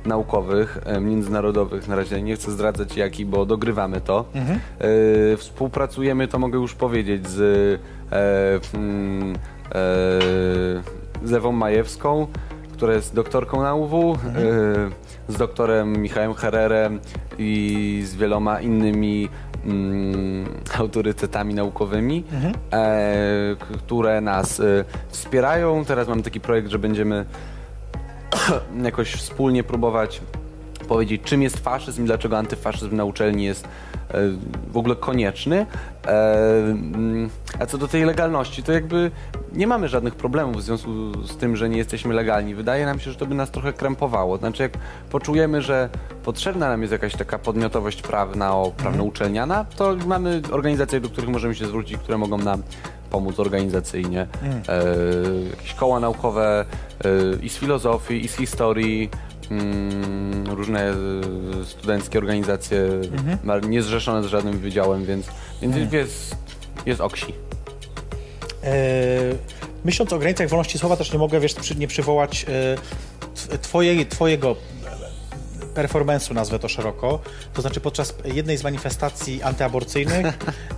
naukowych, e, międzynarodowych. Na razie nie chcę zdradzać jaki, bo dogrywamy to. Mhm. Współpracujemy, to mogę już powiedzieć, z mm, z Ewą Majewską, która jest doktorką na UW, Mhm. z doktorem Michałem Herrerem i z wieloma innymi mm, autorytetami naukowymi, Mhm. e, które nas e, wspierają. Teraz mamy taki projekt, że będziemy jakoś wspólnie próbować powiedzieć, czym jest faszyzm i dlaczego antyfaszyzm na uczelni jest w ogóle konieczny. E, mm, A co do tej legalności, to jakby nie mamy żadnych problemów w związku z tym, że nie jesteśmy legalni. Wydaje nam się, że to by nas trochę krępowało. Znaczy, jak poczujemy, że potrzebna nam jest jakaś taka podmiotowość prawna, o, prawno-uczelniana, to mamy organizacje, do których możemy się zwrócić, które mogą nam pomóc organizacyjnie. E, jakieś koła naukowe e, i z filozofii, i z historii, mm, różne e, studenckie organizacje, ma- niezrzeszone z żadnym wydziałem, więc, więc jest, jest oksi. E, myśląc o granicach wolności słowa, też nie mogę, wiesz, nie przywołać e, twojej, twojego performance'u, nazwę to szeroko. To znaczy podczas jednej z manifestacji antyaborcyjnych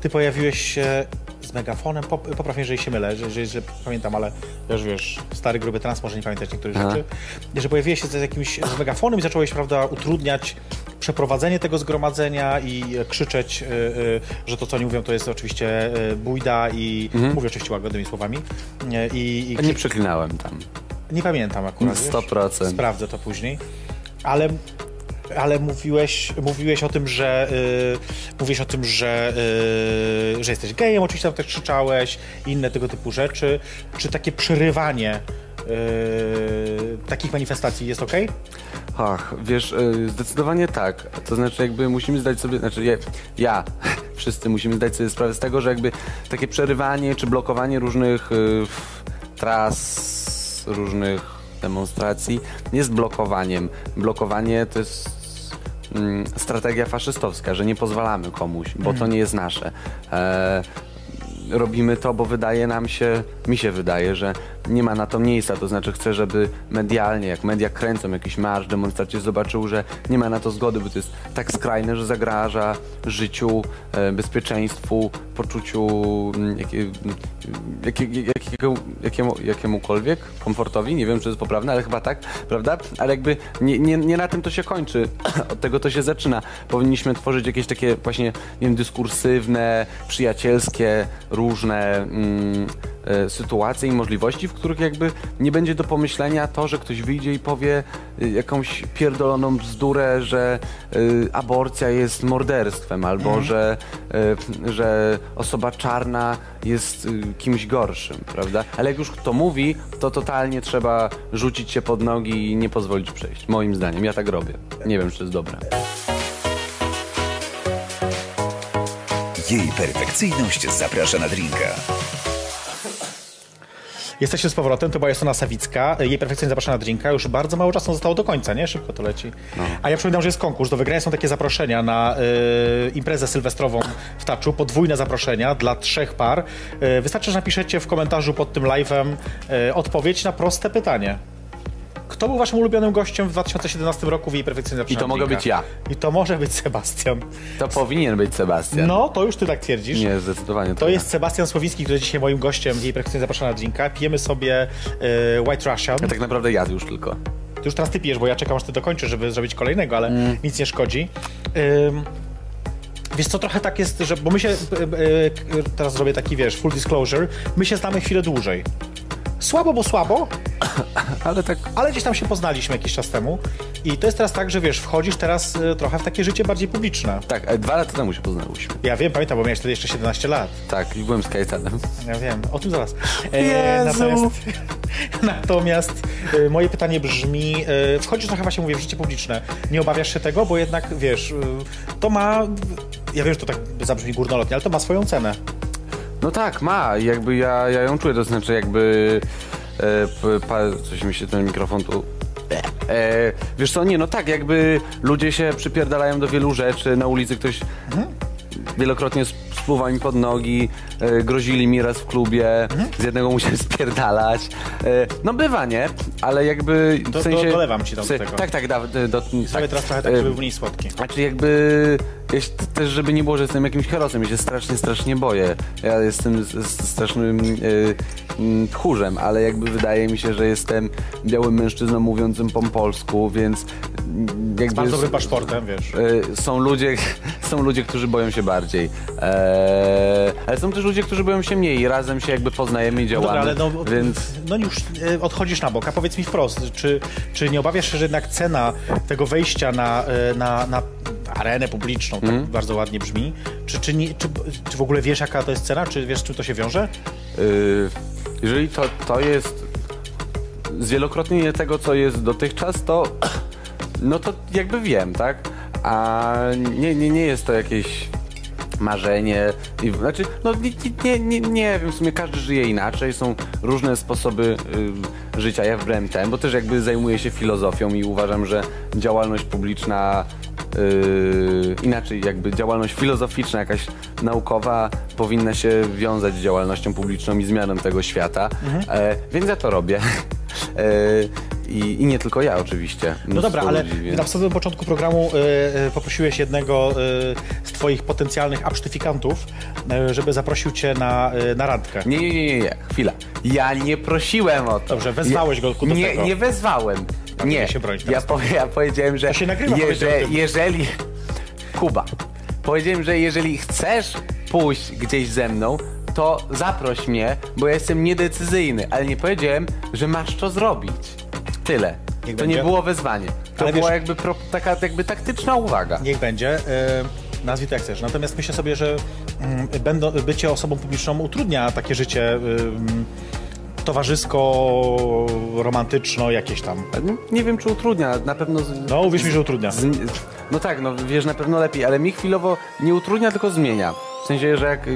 ty pojawiłeś się z megafonem, pop, popraw jeżeli się mylę, że, że, że pamiętam, ale wiesz, wiesz, stary, gruby trans może nie pamiętać niektórych Aha. rzeczy, że pojawiłeś się z jakimś z megafonem i zacząłeś, prawda, utrudniać przeprowadzenie tego zgromadzenia i e, krzyczeć, e, e, że to, co oni mówią, to jest oczywiście bójda i mówię oczywiście łagodnymi słowami. I, i nie przeklinałem tam. nie pamiętam akurat. wiesz? 100%. Sprawdzę to później. Ale, ale mówiłeś, mówiłeś o tym, że y, mówiłeś o tym, że, y, że jesteś gejem, oczywiście tam też krzyczałeś i inne tego typu rzeczy. Czy takie przerywanie y, takich manifestacji jest ok? Ach, wiesz, y, zdecydowanie tak. To znaczy jakby musimy zdać sobie, znaczy ja, ja wszyscy musimy zdać sobie sprawę z tego, że jakby takie przerywanie czy blokowanie różnych y, tras, różnych demonstracji jest blokowaniem. Blokowanie to jest strategia faszystowska, że nie pozwalamy komuś, bo to nie jest nasze. E, robimy to, bo wydaje nam się, mi się wydaje, że nie ma na to miejsca, to znaczy chcę, żeby medialnie, jak media kręcą jakiś marsz, demonstrację, zobaczył, że nie ma na to zgody, bo to jest tak skrajne, że zagraża życiu, e, bezpieczeństwu, poczuciu mm, jakie, jakie, jakiego, jakiemu, jakiemukolwiek komfortowi, nie wiem, czy to jest poprawne, ale chyba tak, prawda? Ale jakby nie, nie, nie na tym to się kończy, od tego to się zaczyna. Powinniśmy tworzyć jakieś takie właśnie, nie wiem, dyskursywne, przyjacielskie, różne mm, sytuacje i możliwości, w których jakby nie będzie do pomyślenia to, że ktoś wyjdzie i powie y, jakąś pierdoloną bzdurę, że y, aborcja jest morderstwem, albo że, y, że osoba czarna jest y, kimś gorszym, prawda? Ale jak już kto mówi, to totalnie trzeba rzucić się pod nogi i nie pozwolić przejść. Moim zdaniem. Ja tak robię. Nie wiem, czy to jest dobre. Jej perfekcyjność zaprasza na drinka. Jesteście z powrotem, to była Justyna Sawicka. Jej perfekcyjnie zapraszana na drinka. Już bardzo mało czasu zostało do końca, nie? Szybko to leci. A ja przypominam, że jest konkurs. Do wygrania są takie zaproszenia na y, imprezę sylwestrową w Taczu. Podwójne zaproszenia dla trzech par. Y, wystarczy, że napiszecie w komentarzu pod tym live'em y, odpowiedź na proste pytanie. Kto był waszym ulubionym gościem w 2017 roku w jej perfekcyjnie I to mogę być ja. I to może być Sebastian. To powinien być Sebastian. No, to już ty tak twierdzisz. Nie, zdecydowanie To ja. jest Sebastian Słowiński, który jest dzisiaj moim gościem w jej perfekcyjnie zapraszana drinka. Pijemy sobie e, White Russian. Ja tak naprawdę ja już tylko. To już teraz ty pijesz, bo ja czekam aż ty dokończysz, żeby zrobić kolejnego, ale Mm. nic nie szkodzi. Ym, wiesz co, trochę tak jest, że, bo my się, y, y, teraz zrobię taki, wiesz, full disclosure, my się znamy chwilę dłużej. Słabo, bo słabo, Ale tak ale gdzieś tam się poznaliśmy jakiś czas temu. I to jest teraz tak, że wiesz, wchodzisz teraz y, trochę w takie życie bardziej publiczne. Tak, e, dwa lata temu się poznałyśmy. Ja wiem, pamiętam, bo miałeś wtedy jeszcze 17 lat. Tak, i byłem z Kajetanem. Ja wiem, o tym zaraz. E, natomiast natomiast e, moje pytanie brzmi, e, wchodzisz trochę właśnie, mówię, w życie publiczne. Nie obawiasz się tego, bo jednak, wiesz, e, to ma, ja wiem, że to tak zabrzmi górnolotnie, ale to ma swoją cenę. No tak, ma. Jakby ja, ja ją czuję, to znaczy jakby... E, pa, coś mi się ten mikrofon tu... E, wiesz co, nie, no tak, jakby ludzie się przypierdalają do wielu rzeczy, na ulicy ktoś wielokrotnie sp- spluwa mi pod nogi, e, grozili mi raz w klubie, z jednego musiałem spierdalać. E, no bywa, nie? Ale jakby Do- w sensie... do- dolewam ci tam w se- do tego. Tak, tak, da, do, do, Sobie tak. teraz trochę tak, E, żeby był mniej słodki. znaczy jakby ja się też, żeby nie było, że jestem jakimś herosem, ja się strasznie, strasznie boję. Ja jestem z- z- strasznym y, tchórzem, ale jakby wydaje mi się, że jestem białym mężczyzną mówiącym po polsku, więc jakby... Bardzo dobrym paszportem, wiesz. y, są ludzie, są ludzie, którzy boją się bardziej. Eee, ale są też ludzie, którzy boją się mniej i razem się jakby poznajemy i No działamy. dobra, ale no, więc... no już e, odchodzisz na bok, a powiedz mi wprost, czy, czy nie obawiasz się, że jednak cena tego wejścia na, e, na, na arenę publiczną, tak Mhm. bardzo ładnie brzmi, czy, czy, nie, czy, czy w ogóle wiesz, jaka to jest cena, czy wiesz, z czym to się wiąże? Y, jeżeli to, to jest zwielokrotnienie tego, co jest dotychczas, to no to jakby wiem, tak? A nie, nie, nie jest to jakieś marzenie. I, znaczy, no nie, nie, nie, wiem, w sumie każdy żyje inaczej, są różne sposoby y, życia. Ja wybrałem ten, bo też jakby zajmuję się filozofią i uważam, że działalność publiczna Yy, inaczej, jakby działalność filozoficzna, jakaś naukowa powinna się wiązać z działalnością publiczną i zmianą tego świata, e, więc ja to robię. E, i, I nie tylko ja oczywiście. No dobra, ale ludzi, więc- na samym początku programu e, e, poprosiłeś jednego e, z twoich potencjalnych absztyfikantów, żeby zaprosił cię na, na randkę. Nie, nie, nie, nie, chwila. Ja nie prosiłem o to. Dobrze, wezwałeś go ku do nie, tego. Nie wezwałem. A nie, nie się bronić ja, powie, ja powiedziałem, że nagrywa, powiedz o jeże, tym. jeżeli... Kuba, powiedziałem, że jeżeli chcesz pójść gdzieś ze mną, to zaproś mnie, bo ja jestem niedecyzyjny, ale nie powiedziałem, że masz to zrobić. Tyle. Niech to będzie. nie było wezwanie. To Ale była wiesz- jakby pro, taka jakby taktyczna uwaga. Niech będzie. E, nazwij to jak chcesz. Natomiast myślę sobie, że mm, będą, bycie osobą publiczną utrudnia takie życie ym, towarzysko-romantyczno jakieś tam. Nie wiem, czy utrudnia, na pewno... Z, No, uwierz mi, że utrudnia. Z, no tak, no wiesz, na pewno lepiej, ale mi chwilowo nie utrudnia, tylko zmienia. W sensie, że jak y,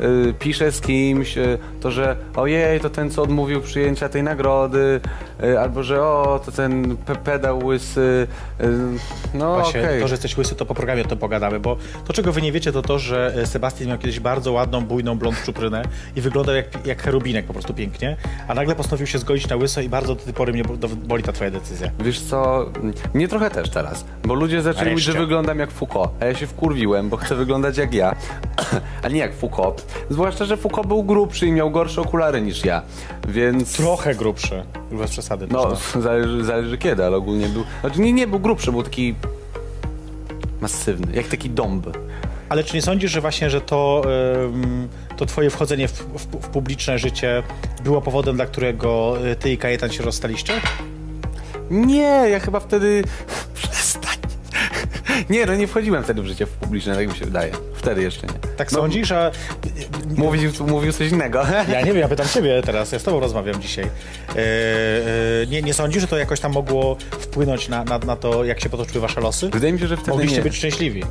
y, piszę z kimś, y, to że ojej, to ten, co odmówił przyjęcia tej nagrody, y, albo że o, to ten pe pedał łysy, no Właśnie, okej. to, że jesteś łysy, to po programie o tym pogadamy, bo to, czego wy nie wiecie, to to, że Sebastian miał kiedyś bardzo ładną, bujną blond czuprynę i wyglądał jak, jak cherubinek po prostu pięknie, a nagle postanowił się zgodzić na łyso i bardzo do tej pory mnie boli ta twoja decyzja. Wiesz co, mnie trochę też teraz, bo ludzie zaczęli mówić, że wyglądam jak Foucault, a ja się wkurwiłem, bo chcę wyglądać jak ja, a nie jak Foucault. Zwłaszcza, że Foucault był grubszy i miał gorsze okulary niż ja, więc... Trochę grubszy, bez przesady. No, też, zależy, zależy kiedy, ale ogólnie był. Znaczy nie, nie był grubszy, był taki masywny, jak taki dąb. Ale czy nie sądzisz, że właśnie, że to, ym, to twoje wchodzenie w, w, w publiczne życie było powodem, dla którego y, ty i Kajetan się rozstaliście? Nie, ja chyba wtedy. Przestań. Nie, no nie wchodziłem wtedy w życie publiczne, tak mi się wydaje. Wtedy jeszcze nie. Tak No, sądzisz, że... Mówił, mówił coś innego. Ja nie wiem, ja pytam ciebie teraz, ja z tobą rozmawiam dzisiaj. Yy, yy, nie, nie sądzisz, że to jakoś tam mogło wpłynąć na, na, na to, jak się potoczyły wasze losy? Wydaje mi się, że wtedy Mogliście nie. być szczęśliwi.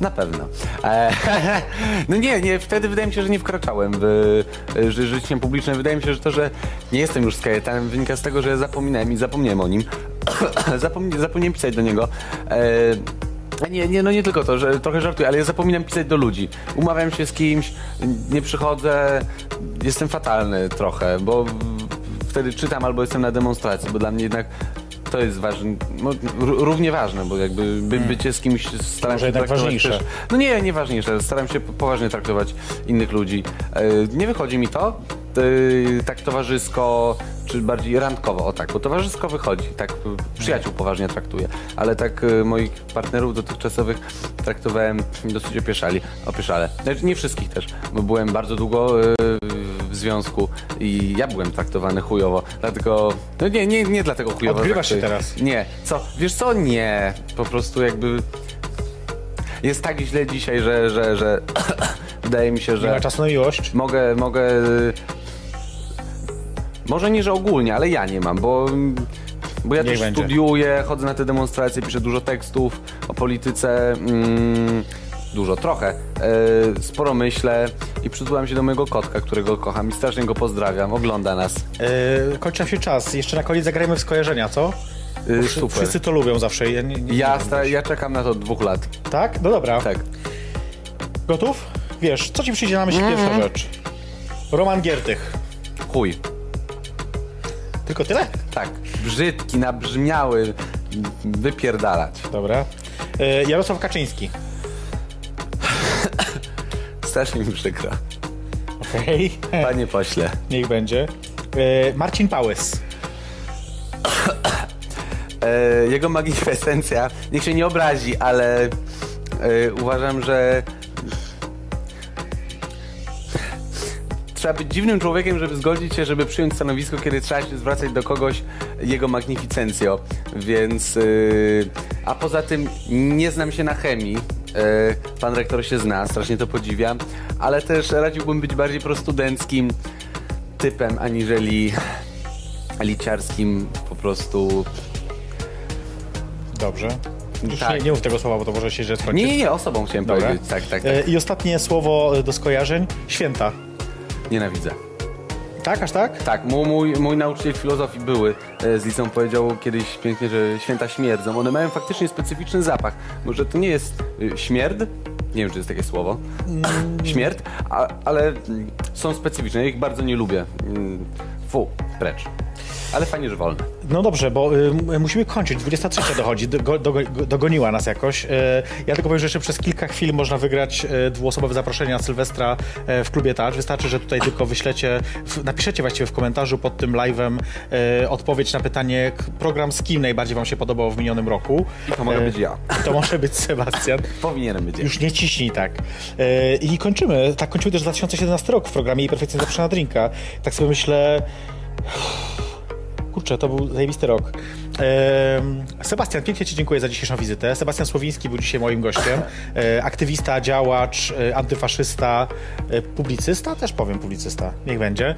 Na pewno. E, no nie, nie, wtedy wydaje mi się, że nie wkraczałem w e, ży- życie publiczne. Wydaje mi się, że to, że nie jestem już z Kajetanem wynika z tego, że zapominałem i zapomniałem o nim. Zapomni, zapomniałem pisać do niego. E, Nie, nie, no nie tylko to, że trochę żartuję, ale ja zapominam pisać do ludzi. Umawiam się z kimś, nie przychodzę, jestem fatalny trochę, bo wtedy czytam albo jestem na demonstracji, bo dla mnie jednak to jest ważne, no, równie ważne, bo jakby by, bycie z kimś staram Hmm. Może się jednak traktować ważniejsze. Też, no nie, nie ważniejsze, staram się po- poważnie traktować innych ludzi. E, Nie wychodzi mi to, tak towarzysko, czy bardziej randkowo, o tak, bo towarzysko wychodzi, tak przyjaciół poważnie traktuję, ale tak e, moich partnerów dotychczasowych traktowałem dosyć opieszali, opieszale. Znaczy nie wszystkich też, bo byłem bardzo długo e, w związku i ja byłem traktowany chujowo, dlatego, no nie, nie, nie dlatego chujowo. Odgrywasz się teraz. Nie, co, wiesz co, nie, po prostu jakby jest tak źle dzisiaj, że, że, że wydaje mi się, Nie że ma czasu na miłość. mogę, mogę. Może nie, że ogólnie, ale ja nie mam, bo. Bo ja Niech też będzie. studiuję, chodzę na te demonstracje, piszę dużo tekstów o polityce. Mm, dużo, trochę. E, sporo myślę i przytulam się do mojego kotka, którego kocham i strasznie go pozdrawiam. Ogląda nas. Yy, kończy się czas. Jeszcze na koniec zagrajmy w skojarzenia, co? Y, Wszy- super. Wszyscy to lubią zawsze. Ja, nie, nie, Ja, nie ja czekam na to od dwóch lat. Tak? No dobra. Tak. Gotów? Wiesz, co ci przyjdzie na myśl pierwsza rzecz? Roman Giertych. Chuj. Tylko tyle? Tak. Brzydki, nabrzmiały, wypierdalać. Dobra. Yy, Jarosław Kaczyński. Strasznie mi przykro. Okej. Panie pośle. Niech będzie. Yy, Marcin Pałys. E, jego magnificencja, niech się nie obrazi, ale e, uważam, że trzeba być dziwnym człowiekiem, żeby zgodzić się, żeby przyjąć stanowisko, kiedy trzeba się zwracać do kogoś jego magnificencjo. Więc, e, a poza tym nie znam się na chemii. E, pan rektor się zna, strasznie to podziwiam, ale też radziłbym być bardziej prostudenckim typem, aniżeli liciarskim po prostu Dobrze. Już Tak. nie, nie mów tego słowa, bo to może się skończyć. Nie, nie, nie, osobą chciałem Dobra. powiedzieć. Tak, tak, tak. I ostatnie słowo do skojarzeń. Święta. Nienawidzę. Tak, aż tak? Tak, mój, mój, nauczyciel filozofii były e, z liceum powiedział kiedyś pięknie, że święta śmierdzą. One mają faktycznie specyficzny zapach. Może to nie jest y, śmierd, nie wiem, czy jest takie słowo, śmierć, a, ale mm, są specyficzne. Ja ich bardzo nie lubię. Fu, precz. Ale fajnie, że wolne. No dobrze, bo y, musimy kończyć. 23 dochodzi, do, do, dogoniła nas jakoś. Y, ja tylko powiem, że jeszcze przez kilka chwil można wygrać y, dwuosobowe zaproszenie na Sylwestra y, w klubie Touch. Wystarczy, że tutaj tylko wyślecie, w, napiszecie właściwie w komentarzu pod tym live'em y, odpowiedź na pytanie, program z kim najbardziej wam się podobał w minionym roku. I to mogę Y, być ja. To może być Sebastian. Powinienem być. ja. Już nie ciśnij tak. I kończymy. Tak kończymy też 2017 rok w programie i perfekcyjnie zapraszana drinka. Tak sobie myślę... Kurczę, to był zajebisty rok. Sebastian, pięknie Ci dziękuję za dzisiejszą wizytę. Sebastian Słowiński był dzisiaj moim gościem. E, aktywista, działacz, e, antyfaszysta, e, publicysta, też powiem publicysta, niech będzie.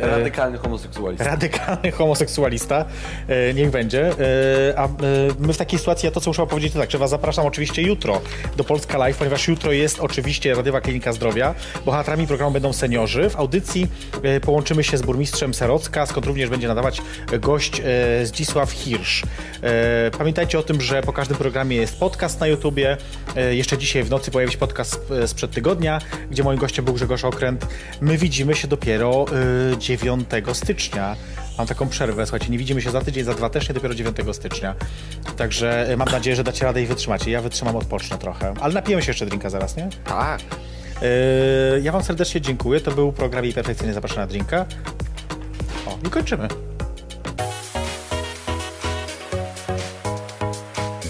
Radykalny homoseksualista. radykalny homoseksualista, niech będzie. A my w takiej sytuacji, ja to co muszę powiedzieć, to tak, że was zapraszam oczywiście jutro do Polska Live, ponieważ jutro jest oczywiście Radiowa Klinika Zdrowia. Bohaterami programu będą seniorzy. W audycji połączymy się z burmistrzem Serocka, skąd również będzie nadawać gość e, Zdzisław Hirsch. E, Pamiętajcie o tym, że po każdym programie jest podcast na YouTubie. E, Jeszcze dzisiaj w nocy pojawi się podcast e, sprzed tygodnia, gdzie moim gościem był Grzegorz Okręt. My widzimy się dopiero e, 9 stycznia. Mam taką przerwę, słuchajcie, nie widzimy się za tydzień, za dwa też nie, dopiero 9 stycznia. Także mam nadzieję, że dacie radę i wytrzymacie. Ja wytrzymam, odpocznę trochę. Ale napijemy się jeszcze drinka zaraz, nie? Tak. Ja wam serdecznie dziękuję. To był program i perfekcyjnie zapraszam na drinka. O, i kończymy.